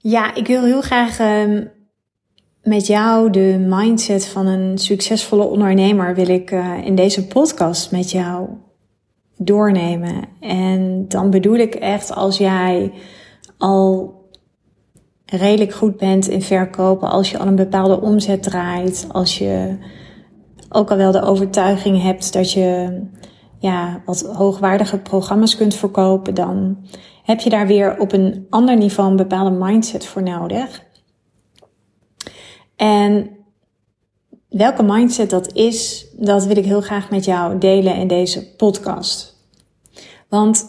Ja, ik wil heel graag uh, met jou de mindset van een succesvolle ondernemer wil ik uh, in deze podcast met jou doornemen. En dan bedoel ik echt als jij al redelijk goed bent in verkopen, als je al een bepaalde omzet draait, als je ook al wel de overtuiging hebt dat je ja, wat hoogwaardige programma's kunt verkopen, dan heb je daar weer op een ander niveau een bepaalde mindset voor nodig. En welke mindset dat is, dat wil ik heel graag met jou delen in deze podcast. Want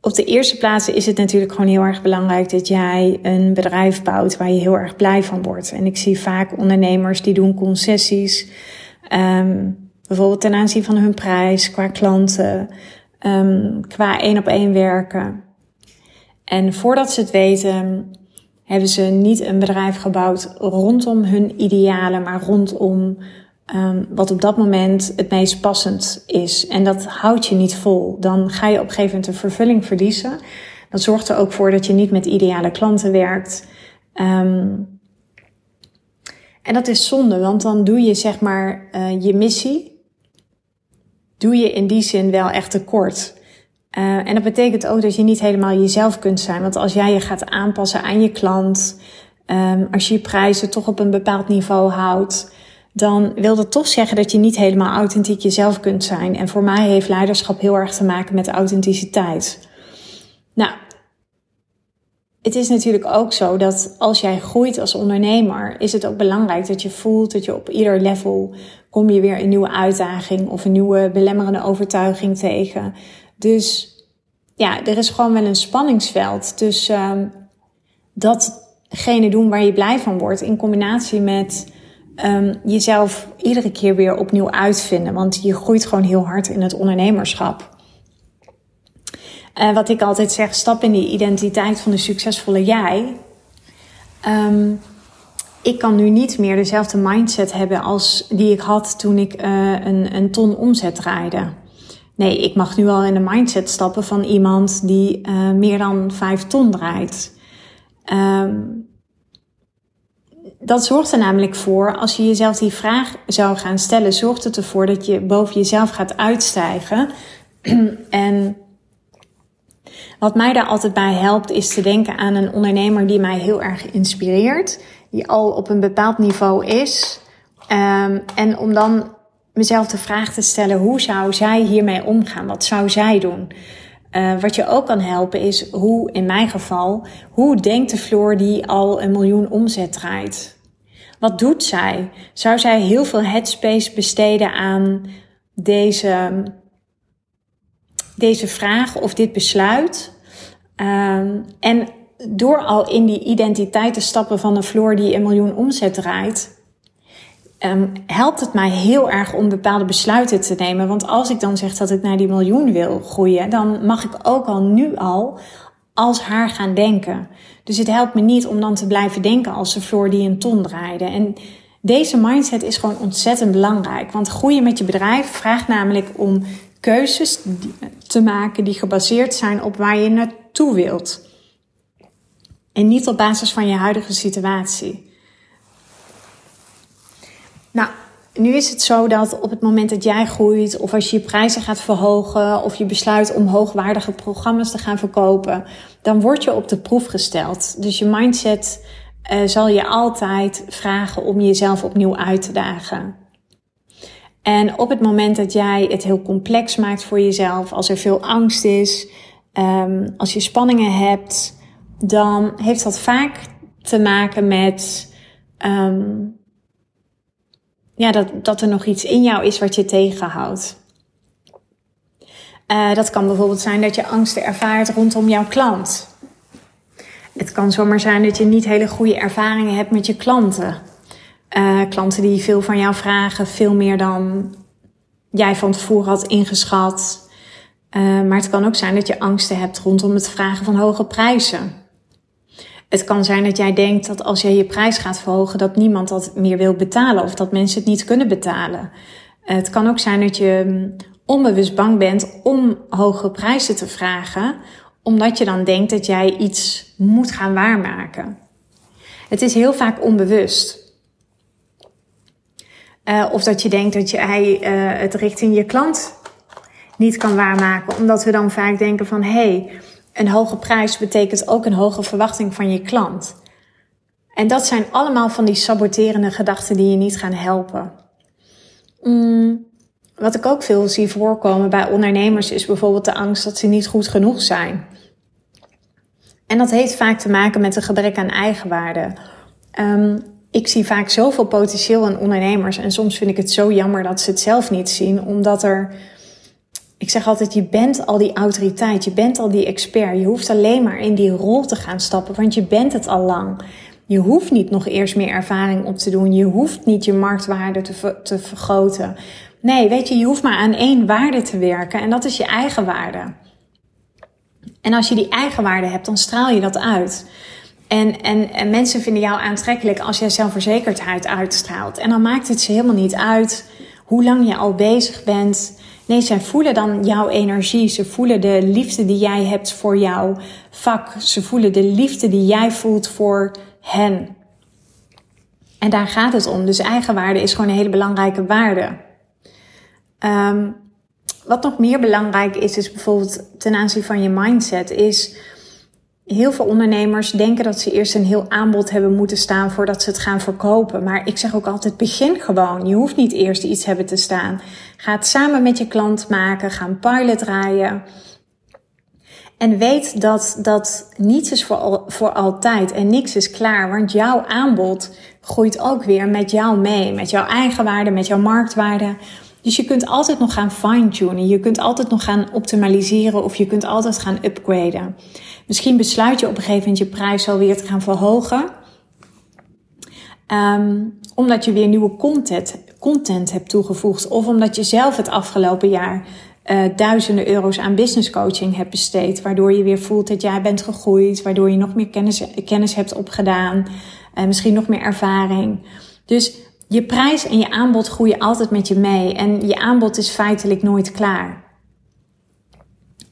op de eerste plaats is het natuurlijk gewoon heel erg belangrijk dat jij een bedrijf bouwt waar je heel erg blij van wordt. En ik zie vaak ondernemers die doen concessies, um, bijvoorbeeld ten aanzien van hun prijs, qua klanten, um, qua één op één werken. En voordat ze het weten, hebben ze niet een bedrijf gebouwd rondom hun idealen, maar rondom um, wat op dat moment het meest passend is. En dat houdt je niet vol. Dan ga je op een gegeven moment de vervulling verliezen. Dat zorgt er ook voor dat je niet met ideale klanten werkt. Um, en dat is zonde, want dan doe je zeg maar uh, je missie, doe je in die zin wel echt tekort. Uh, en dat betekent ook dat je niet helemaal jezelf kunt zijn. Want als jij je gaat aanpassen aan je klant, um, als je je prijzen toch op een bepaald niveau houdt, dan wil dat toch zeggen dat je niet helemaal authentiek jezelf kunt zijn. En voor mij heeft leiderschap heel erg te maken met authenticiteit. Nou, het is natuurlijk ook zo dat als jij groeit als ondernemer, is het ook belangrijk dat je voelt dat je op ieder level kom je weer een nieuwe uitdaging of een nieuwe belemmerende overtuiging tegen. Dus ja, er is gewoon wel een spanningsveld tussen um, datgene doen waar je blij van wordt in combinatie met um, jezelf iedere keer weer opnieuw uitvinden. Want je groeit gewoon heel hard in het ondernemerschap. Wat ik altijd zeg, stap in die identiteit van de succesvolle jij. Um, ik kan nu niet meer dezelfde mindset hebben als die ik had toen ik uh, een, een ton omzet draaide. Nee, ik mag nu al in de mindset stappen van iemand die uh, meer dan vijf ton draait. Um, dat zorgt er namelijk voor, als je jezelf die vraag zou gaan stellen, zorgt het ervoor dat je boven jezelf gaat uitstijgen. en wat mij daar altijd bij helpt, is te denken aan een ondernemer die mij heel erg inspireert, die al op een bepaald niveau is. Um, en om dan mezelf de vraag te stellen: hoe zou zij hiermee omgaan? Wat zou zij doen? Uh, wat je ook kan helpen is hoe, in mijn geval, hoe denkt de Floor die al een miljoen omzet draait? Wat doet zij? Zou zij heel veel headspace besteden aan deze, deze vraag of dit besluit? Um, en door al in die identiteit te stappen van een Floor die een miljoen omzet draait, um, helpt het mij heel erg om bepaalde besluiten te nemen. Want als ik dan zeg dat ik naar die miljoen wil groeien, dan mag ik ook al nu al als haar gaan denken. Dus het helpt me niet om dan te blijven denken als de Floor die een ton draaide. En deze mindset is gewoon ontzettend belangrijk. Want groeien met je bedrijf vraagt namelijk om keuzes te maken die gebaseerd zijn op waar je naartoe wilt. En niet op basis van je huidige situatie. Nou, nu is het zo dat op het moment dat jij groeit, of als je je prijzen gaat verhogen, of je besluit om hoogwaardige programma's te gaan verkopen, dan word je op de proef gesteld. Dus je mindset uh, zal je altijd vragen om jezelf opnieuw uit te dagen. En op het moment dat jij het heel complex maakt voor jezelf, als er veel angst is, um, als je spanningen hebt, dan heeft dat vaak te maken met um, ja, dat, dat er nog iets in jou is wat je tegenhoudt. Uh, dat kan bijvoorbeeld zijn dat je angsten ervaart rondom jouw klant. Het kan zomaar zijn dat je niet hele goede ervaringen hebt met je klanten. Uh, klanten die veel van jou vragen, veel meer dan jij van tevoren had ingeschat. Uh, maar het kan ook zijn dat je angsten hebt rondom het vragen van hoge prijzen. Het kan zijn dat jij denkt dat als jij je prijs gaat verhogen, dat niemand dat meer wil betalen of dat mensen het niet kunnen betalen. Het kan ook zijn dat je mm, onbewust bang bent om hoge prijzen te vragen, omdat je dan denkt dat jij iets moet gaan waarmaken. Het is heel vaak onbewust. Uh, of dat je denkt dat je uh, het richting je klant niet kan waarmaken. Omdat we dan vaak denken van hé, hey, een hoge prijs betekent ook een hoge verwachting van je klant. En dat zijn allemaal van die saboterende gedachten die je niet gaan helpen. Mm, wat ik ook veel zie voorkomen bij ondernemers is bijvoorbeeld de angst dat ze niet goed genoeg zijn. En dat heeft vaak te maken met een gebrek aan eigenwaarde. Um, ik zie vaak zoveel potentieel in ondernemers en soms vind ik het zo jammer dat ze het zelf niet zien, omdat er ik zeg altijd, je bent al die autoriteit, je bent al die expert. Je hoeft alleen maar in die rol te gaan stappen, want je bent het al lang. Je hoeft niet nog eerst meer ervaring op te doen. Je hoeft niet je marktwaarde te, te vergroten. Nee, weet je, je hoeft maar aan één waarde te werken en dat is je eigen waarde. En als je die eigen waarde hebt, dan straal je dat uit. En, en, en mensen vinden jou aantrekkelijk als jij zelfverzekerdheid uitstraalt. En dan maakt het ze helemaal niet uit hoe lang je al bezig bent. Nee, zij voelen dan jouw energie. Ze voelen de liefde die jij hebt voor jouw vak. Ze voelen de liefde die jij voelt voor hen. En daar gaat het om. Dus eigenwaarde is gewoon een hele belangrijke waarde. Um, wat nog meer belangrijk is, is bijvoorbeeld ten aanzien van je mindset, is heel veel ondernemers denken dat ze eerst een heel aanbod hebben moeten staan voordat ze het gaan verkopen. Maar ik zeg ook altijd, begin gewoon. Je hoeft niet eerst iets hebben te staan. Ga het samen met je klant maken, ga een pilot draaien. En weet dat, dat niets is voor, al, voor altijd en niks is klaar. Want jouw aanbod groeit ook weer met jou mee. Met jouw eigen waarde, met jouw marktwaarde. Dus je kunt altijd nog gaan fine-tunen. Je kunt altijd nog gaan optimaliseren of je kunt altijd gaan upgraden. Misschien besluit je op een gegeven moment je prijs alweer te gaan verhogen. Um, omdat je weer nieuwe content, content hebt toegevoegd. Of omdat je zelf het afgelopen jaar uh, duizenden euro's aan business coaching hebt besteed. Waardoor je weer voelt dat jij bent gegroeid. Waardoor je nog meer kennis, kennis hebt opgedaan. Uh, misschien nog meer ervaring. Dus je prijs en je aanbod groeien altijd met je mee. En je aanbod is feitelijk nooit klaar.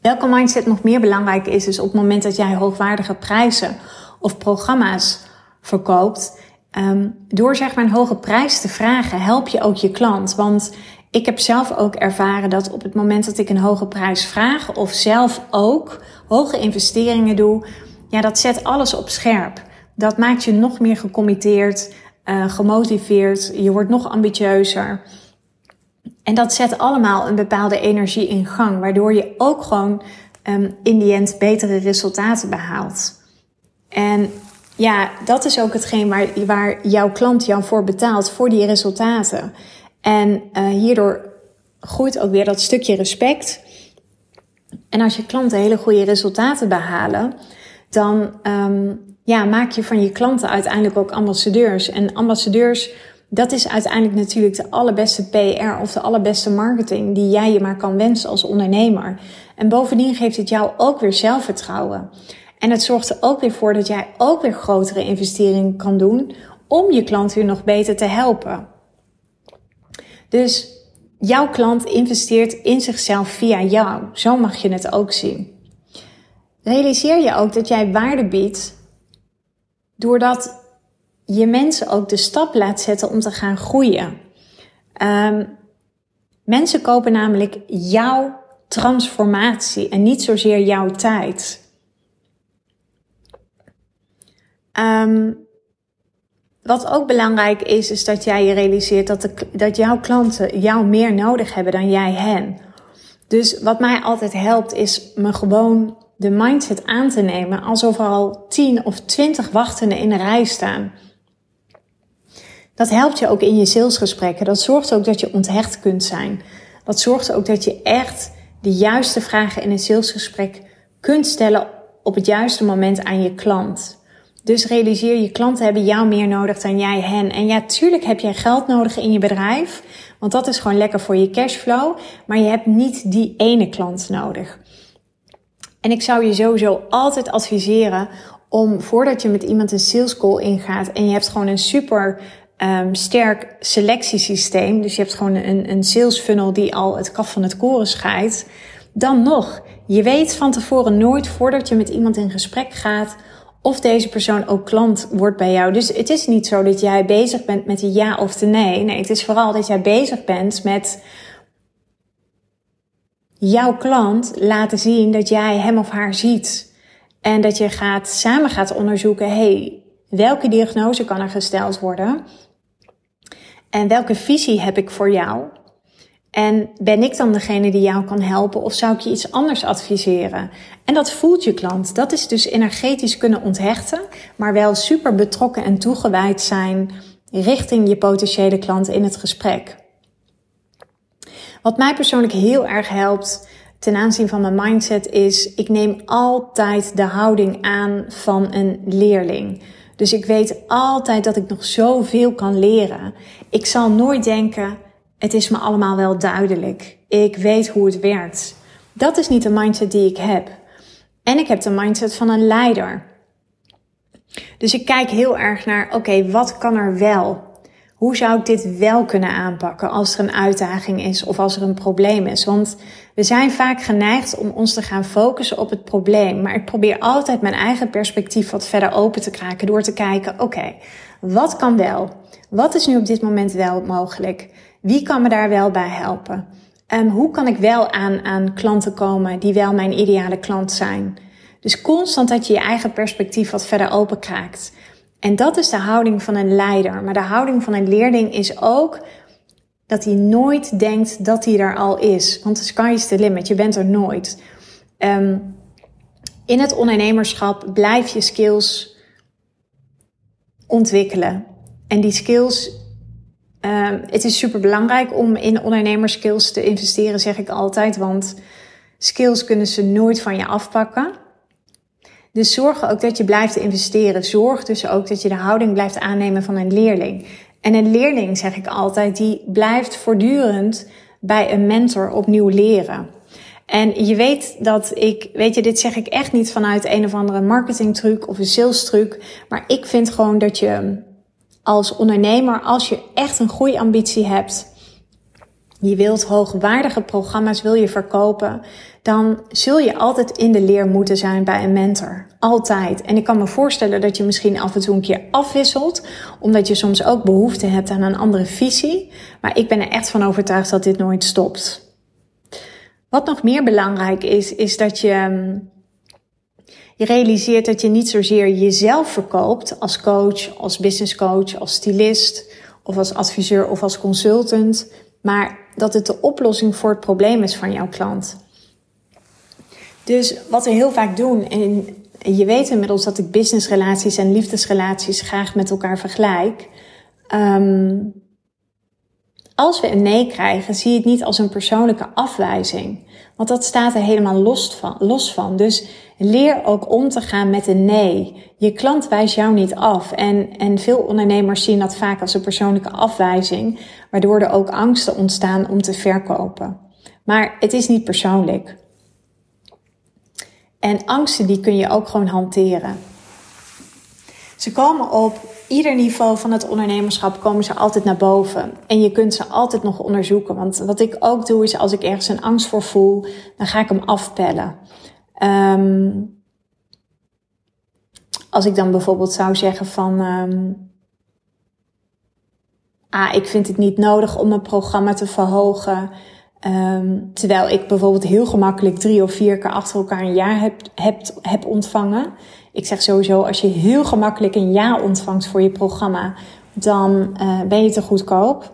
Welke mindset nog meer belangrijk is, is op het moment dat jij hoogwaardige prijzen of programma's verkoopt, um, door zeg maar een hoge prijs te vragen, help je ook je klant. Want ik heb zelf ook ervaren dat op het moment dat ik een hoge prijs vraag of zelf ook hoge investeringen doe, ja, dat zet alles op scherp. Dat maakt je nog meer gecommitteerd, uh, gemotiveerd, je wordt nog ambitieuzer. En dat zet allemaal een bepaalde energie in gang, waardoor je ook gewoon um, in die end betere resultaten behaalt. En ja, dat is ook hetgeen waar, waar jouw klant jou voor betaalt, voor die resultaten. En uh, hierdoor groeit ook weer dat stukje respect. En als je klanten hele goede resultaten behalen, dan um, ja, maak je van je klanten uiteindelijk ook ambassadeurs. En ambassadeurs dat is uiteindelijk natuurlijk de allerbeste PR of de allerbeste marketing die jij je maar kan wensen als ondernemer. En bovendien geeft het jou ook weer zelfvertrouwen. En het zorgt er ook weer voor dat jij ook weer grotere investeringen kan doen om je klant weer nog beter te helpen. Dus jouw klant investeert in zichzelf via jou. Zo mag je het ook zien. Realiseer je ook dat jij waarde biedt doordat je mensen ook de stap laat zetten om te gaan groeien. Um, mensen kopen namelijk jouw transformatie en niet zozeer jouw tijd. Um, wat ook belangrijk is, is dat jij je realiseert dat, de, dat jouw klanten jou meer nodig hebben dan jij hen. Dus wat mij altijd helpt, is me gewoon de mindset aan te nemen alsof er al 10 of 20 wachtenden in de rij staan. Dat helpt je ook in je salesgesprekken. Dat zorgt ook dat je onthecht kunt zijn. Dat zorgt ook dat je echt de juiste vragen in een salesgesprek kunt stellen op het juiste moment aan je klant. Dus realiseer, je klanten hebben jou meer nodig dan jij hen. En ja, tuurlijk heb jij geld nodig in je bedrijf, want dat is gewoon lekker voor je cashflow. Maar je hebt niet die ene klant nodig. En ik zou je sowieso altijd adviseren om voordat je met iemand een sales call ingaat en je hebt gewoon een super um, sterk selectiesysteem. Dus je hebt gewoon een, een sales funnel die al het kaf van het koren scheidt. Dan nog, je weet van tevoren nooit voordat je met iemand in gesprek gaat of deze persoon ook klant wordt bij jou. Dus het is niet zo dat jij bezig bent met een ja of de nee. Nee, het is vooral dat jij bezig bent met jouw klant laten zien dat jij hem of haar ziet. En dat je gaat, samen gaat onderzoeken, hey, welke diagnose kan er gesteld worden? En welke visie heb ik voor jou? En ben ik dan degene die jou kan helpen of zou ik je iets anders adviseren? En dat voelt je klant. Dat is dus energetisch kunnen onthechten, maar wel super betrokken en toegewijd zijn richting je potentiële klant in het gesprek. Wat mij persoonlijk heel erg helpt ten aanzien van mijn mindset is, ik neem altijd de houding aan van een leerling. Dus ik weet altijd dat ik nog zoveel kan leren. Ik zal nooit denken, het is me allemaal wel duidelijk. Ik weet hoe het werkt. Dat is niet de mindset die ik heb. En ik heb de mindset van een leider. Dus ik kijk heel erg naar, oké, wat kan er wel? Hoe zou ik dit wel kunnen aanpakken als er een uitdaging is of als er een probleem is? Want we zijn vaak geneigd om ons te gaan focussen op het probleem. Maar ik probeer altijd mijn eigen perspectief wat verder open te kraken door te kijken, oké, wat kan wel? Wat is nu op dit moment wel mogelijk? Wie kan me daar wel bij helpen? Um, hoe kan ik wel aan, aan klanten komen die wel mijn ideale klant zijn? Dus constant dat je je eigen perspectief wat verder open kraakt. En dat is de houding van een leider. Maar de houding van een leerling is ook dat hij nooit denkt dat hij er al is. Want de sky is the limit. Je bent er nooit. Um, in het ondernemerschap blijf je skills ontwikkelen. En die skills, um, het is super belangrijk om in ondernemerskills te investeren, zeg ik altijd. Want skills kunnen ze nooit van je afpakken. Dus zorg ook dat je blijft investeren. Zorg dus ook dat je de houding blijft aannemen van een leerling. En een leerling, zeg ik altijd, die blijft voortdurend bij een mentor opnieuw leren. En je weet dat ik, weet je, dit zeg ik echt niet vanuit een of andere marketingtruc of een sales truc. Maar ik vind gewoon dat je als ondernemer, als je echt een groeiambitie hebt, je wilt hoogwaardige programma's wil je verkopen, dan zul je altijd in de leer moeten zijn bij een mentor. Altijd. En ik kan me voorstellen dat je misschien af en toe een keer afwisselt, omdat je soms ook behoefte hebt aan een andere visie. Maar ik ben er echt van overtuigd dat dit nooit stopt. Wat nog meer belangrijk is, is dat je mm, je realiseert dat je niet zozeer jezelf verkoopt als coach, als business coach, als stylist of als adviseur of als consultant, maar dat het de oplossing voor het probleem is van jouw klant. Dus wat we heel vaak doen, en je weet inmiddels dat ik businessrelaties en liefdesrelaties graag met elkaar vergelijk. Um, als we een nee krijgen, zie je het niet als een persoonlijke afwijzing. Want dat staat er helemaal los van. Los van. Dus leer ook om te gaan met een nee. Je klant wijst jou niet af. En, en veel ondernemers zien dat vaak als een persoonlijke afwijzing, waardoor er ook angsten ontstaan om te verkopen. Maar het is niet persoonlijk. En angsten die kun je ook gewoon hanteren. Ze komen op ieder niveau van het ondernemerschap komen ze altijd naar boven. En je kunt ze altijd nog onderzoeken. Want wat ik ook doe is als ik ergens een angst voor voel, dan ga ik hem afpellen. Um, als ik dan bijvoorbeeld zou zeggen van... Um, ah, ik vind het niet nodig om mijn programma te verhogen. Um, terwijl ik bijvoorbeeld heel gemakkelijk drie of vier keer achter elkaar een jaar heb, heb, heb ontvangen. Ik zeg sowieso, als je heel gemakkelijk een ja ontvangt voor je programma, dan uh, ben je te goedkoop.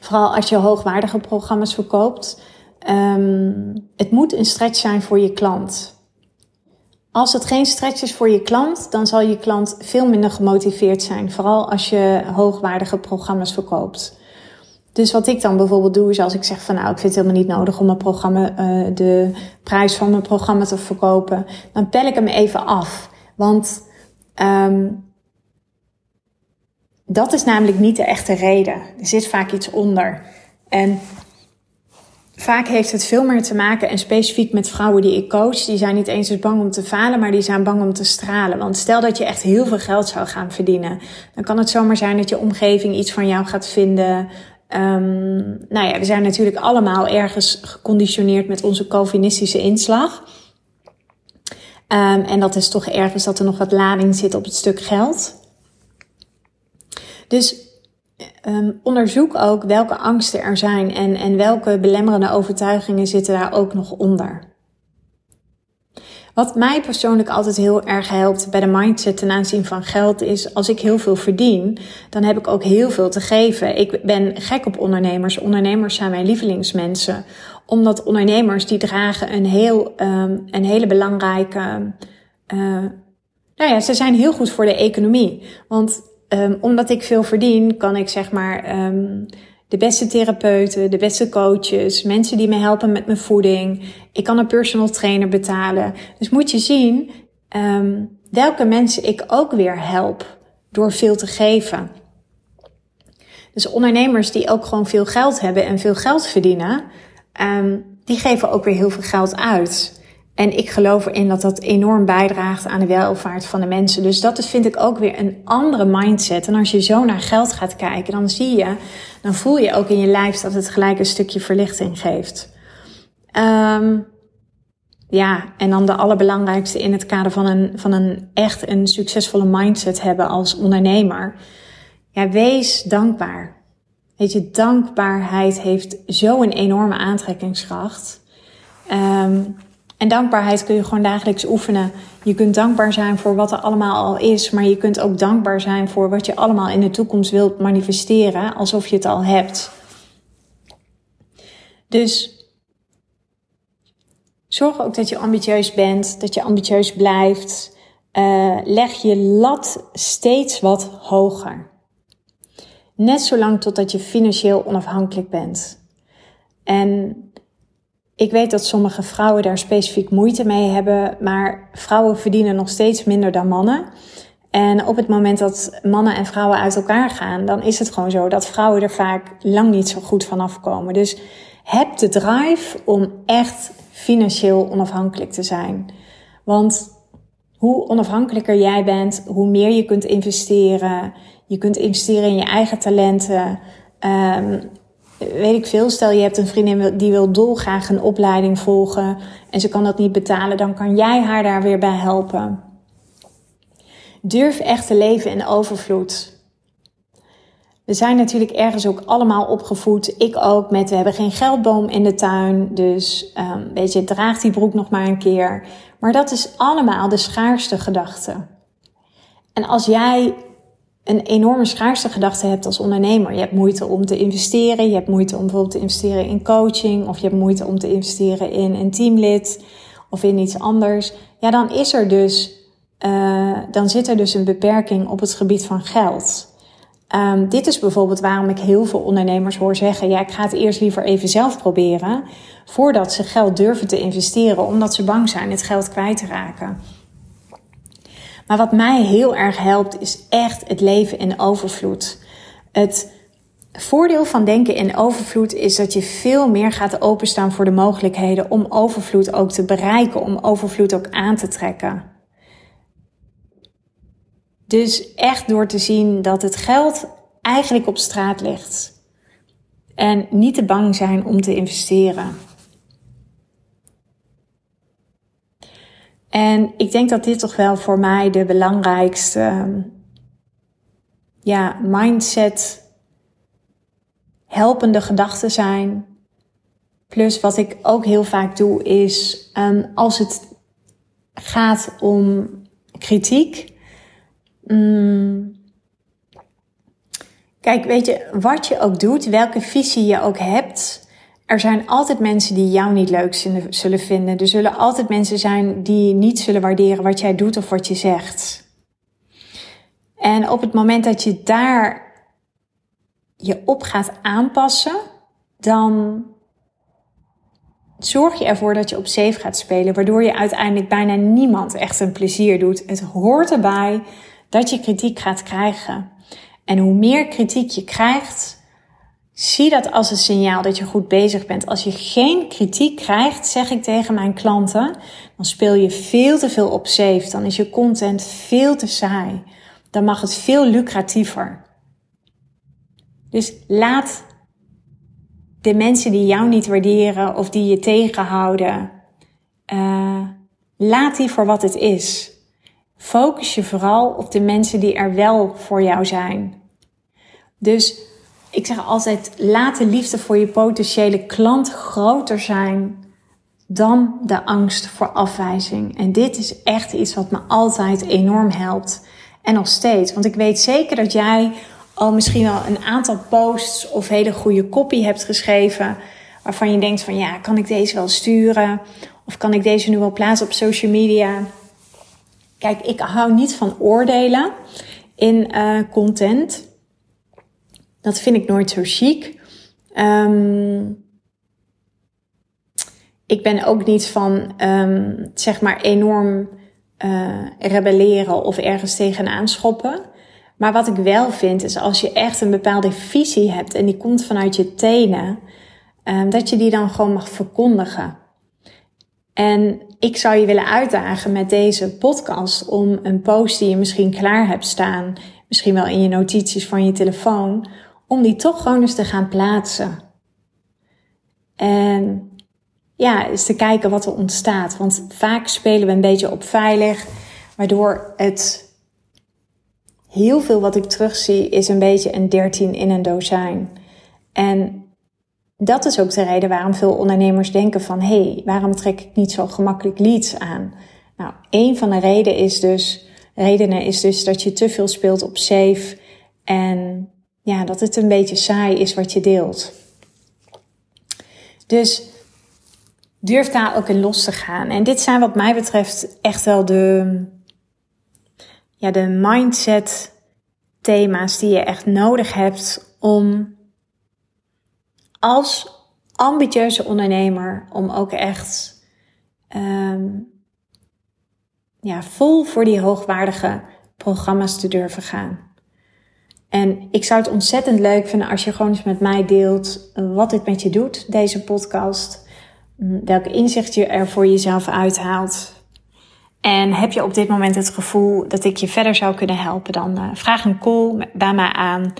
Vooral als je hoogwaardige programma's verkoopt. Um, het moet een stretch zijn voor je klant. Als het geen stretch is voor je klant, dan zal je klant veel minder gemotiveerd zijn. Vooral als je hoogwaardige programma's verkoopt. Dus wat ik dan bijvoorbeeld doe, is als ik zeg van nou, ik vind het helemaal niet nodig om mijn programma, uh, de prijs van mijn programma te verkopen, dan pel ik hem even af. Want um, dat is namelijk niet de echte reden. Er zit vaak iets onder. En vaak heeft het veel meer te maken, en specifiek met vrouwen die ik coach, die zijn niet eens bang om te falen, maar die zijn bang om te stralen. Want stel dat je echt heel veel geld zou gaan verdienen, dan kan het zomaar zijn dat je omgeving iets van jou gaat vinden. Um, nou ja, we zijn natuurlijk allemaal ergens geconditioneerd met onze Calvinistische inslag. Um, en dat is toch ergens dat er nog wat lading zit op het stuk geld. Dus um, onderzoek ook welke angsten er zijn en, en welke belemmerende overtuigingen zitten daar ook nog onder. Wat mij persoonlijk altijd heel erg helpt bij de mindset ten aanzien van geld is als ik heel veel verdien, dan heb ik ook heel veel te geven. Ik ben gek op ondernemers. Ondernemers zijn mijn lievelingsmensen. Omdat ondernemers die dragen een, heel, um, een hele belangrijke. Uh, nou ja, ze zijn heel goed voor de economie. Want um, omdat ik veel verdien, kan ik zeg maar. Um, de beste therapeuten, de beste coaches, mensen die me helpen met mijn voeding. Ik kan een personal trainer betalen. Dus moet je zien um, welke mensen ik ook weer help door veel te geven. Dus ondernemers die ook gewoon veel geld hebben en veel geld verdienen, um, die geven ook weer heel veel geld uit. En ik geloof erin dat dat enorm bijdraagt aan de welvaart van de mensen. Dus dat vind ik ook weer een andere mindset. En als je zo naar geld gaat kijken, dan zie je, dan voel je ook in je lijf dat het gelijk een stukje verlichting geeft. Um, ja, en dan de allerbelangrijkste in het kader van een, van een echt een succesvolle mindset hebben als ondernemer. Ja, wees dankbaar. Weet je, dankbaarheid heeft zo'n enorme aantrekkingskracht. Um, en dankbaarheid kun je gewoon dagelijks oefenen. Je kunt dankbaar zijn voor wat er allemaal al is, maar je kunt ook dankbaar zijn voor wat je allemaal in de toekomst wilt manifesteren, alsof je het al hebt. Dus zorg ook dat je ambitieus bent, dat je ambitieus blijft. Uh, leg je lat steeds wat hoger. Net zolang totdat je financieel onafhankelijk bent. En ik weet dat sommige vrouwen daar specifiek moeite mee hebben, maar vrouwen verdienen nog steeds minder dan mannen. En op het moment dat mannen en vrouwen uit elkaar gaan, dan is het gewoon zo dat vrouwen er vaak lang niet zo goed van afkomen. Dus heb de drive om echt financieel onafhankelijk te zijn. Want hoe onafhankelijker jij bent, hoe meer je kunt investeren. Je kunt investeren in je eigen talenten. Um, weet ik veel, stel je hebt een vriendin die wil dolgraag een opleiding volgen en ze kan dat niet betalen, dan kan jij haar daar weer bij helpen. Durf echt te leven in overvloed. We zijn natuurlijk ergens ook allemaal opgevoed. Ik ook met we hebben geen geldboom in de tuin. Dus um, weet je, draag die broek nog maar een keer. Maar dat is allemaal de schaarste gedachte. En als jij een enorme schaarste gedachte hebt als ondernemer. Je hebt moeite om te investeren. Je hebt moeite om bijvoorbeeld te investeren in coaching. Of je hebt moeite om te investeren in een teamlid. Of in iets anders. Ja, dan is er dus, uh, dan zit er dus een beperking op het gebied van geld. Um, dit is bijvoorbeeld waarom ik heel veel ondernemers hoor zeggen: ja, ik ga het eerst liever even zelf proberen. Voordat ze geld durven te investeren, omdat ze bang zijn het geld kwijt te raken. Maar wat mij heel erg helpt, is echt het leven in overvloed. Het voordeel van denken in overvloed is dat je veel meer gaat openstaan voor de mogelijkheden om overvloed ook te bereiken, om overvloed ook aan te trekken. Dus echt door te zien dat het geld eigenlijk op straat ligt. En niet te bang zijn om te investeren. En ik denk dat dit toch wel voor mij de belangrijkste ehm, ja, mindset helpende gedachten zijn. Plus wat ik ook heel vaak doe is um, als het gaat om kritiek. Um, kijk, weet je, wat je ook doet, welke visie je ook hebt, er zijn altijd mensen die jou niet leuk zullen vinden. Er zullen altijd mensen zijn die niet zullen waarderen wat jij doet of wat je zegt. En op het moment dat je daar je op gaat aanpassen, dan zorg je ervoor dat je op safe gaat spelen, waardoor je uiteindelijk bijna niemand echt een plezier doet. Het hoort erbij dat je kritiek gaat krijgen. En hoe meer kritiek je krijgt, Zie dat als een signaal dat je goed bezig bent. Als je geen kritiek krijgt, zeg ik tegen mijn klanten, dan speel je veel te veel op safe. Dan is je content veel te saai. Dan mag het veel lucratiever. Dus laat de mensen die jou niet waarderen of die je tegenhouden, uh, laat die voor wat het is. Focus je vooral op de mensen die er wel voor jou zijn. Dus ik zeg altijd: laat de liefde voor je potentiële klant groter zijn dan de angst voor afwijzing. En dit is echt iets wat me altijd enorm helpt. En nog steeds. Want ik weet zeker dat jij al misschien wel een aantal posts of hele goede copy hebt geschreven. Waarvan je denkt van ja, kan ik deze wel sturen? Of kan ik deze nu wel plaatsen op social media? Kijk, ik hou niet van oordelen in uh, content. Dat vind ik nooit zo chic. Um, ik ben ook niet van, um, zeg maar, enorm uh, rebelleren of ergens tegenaan schoppen. Maar wat ik wel vind, is als je echt een bepaalde visie hebt en die komt vanuit je tenen, um, dat je die dan gewoon mag verkondigen. En ik zou je willen uitdagen met deze podcast om een post die je misschien klaar hebt staan, misschien wel in je notities van je telefoon, om die toch gewoon eens te gaan plaatsen. En ja, is te kijken wat er ontstaat. Want vaak spelen we een beetje op veilig, waardoor het heel veel wat ik terugzie is een beetje een 13 in een dozijn. En dat is ook de reden waarom veel ondernemers denken van hé, hey, waarom trek ik niet zo gemakkelijk leads aan? Nou, een van de redenen is dus, redenen is dus dat je te veel speelt op safe en ja, dat het een beetje saai is wat je deelt. Dus durf daar ook in los te gaan. En dit zijn wat mij betreft echt wel de, ja, de mindset thema's die je echt nodig hebt om als ambitieuze ondernemer om ook echt um, ja, vol voor die hoogwaardige programma's te durven gaan. En ik zou het ontzettend leuk vinden als je gewoon eens met mij deelt wat dit met je doet, deze podcast. Mm, welk inzicht je er voor jezelf uithaalt. En heb je op dit moment het gevoel dat ik je verder zou kunnen helpen, dan uh, vraag een call bij mij aan.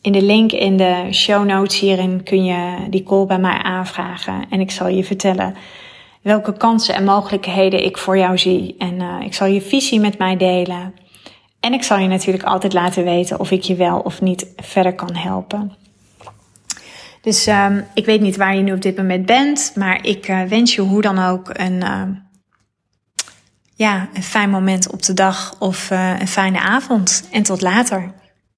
In de link in de show notes hierin kun je die call bij mij aanvragen. En ik zal je vertellen welke kansen en mogelijkheden ik voor jou zie. En uh, ik zal je visie met mij delen. En ik zal je natuurlijk altijd laten weten of ik je wel of niet verder kan helpen. Dus um, ik weet niet waar je nu op dit moment bent, maar ik uh, wens je hoe dan ook een, uh, ja, een fijn moment op de dag of uh, een fijne avond. En tot later.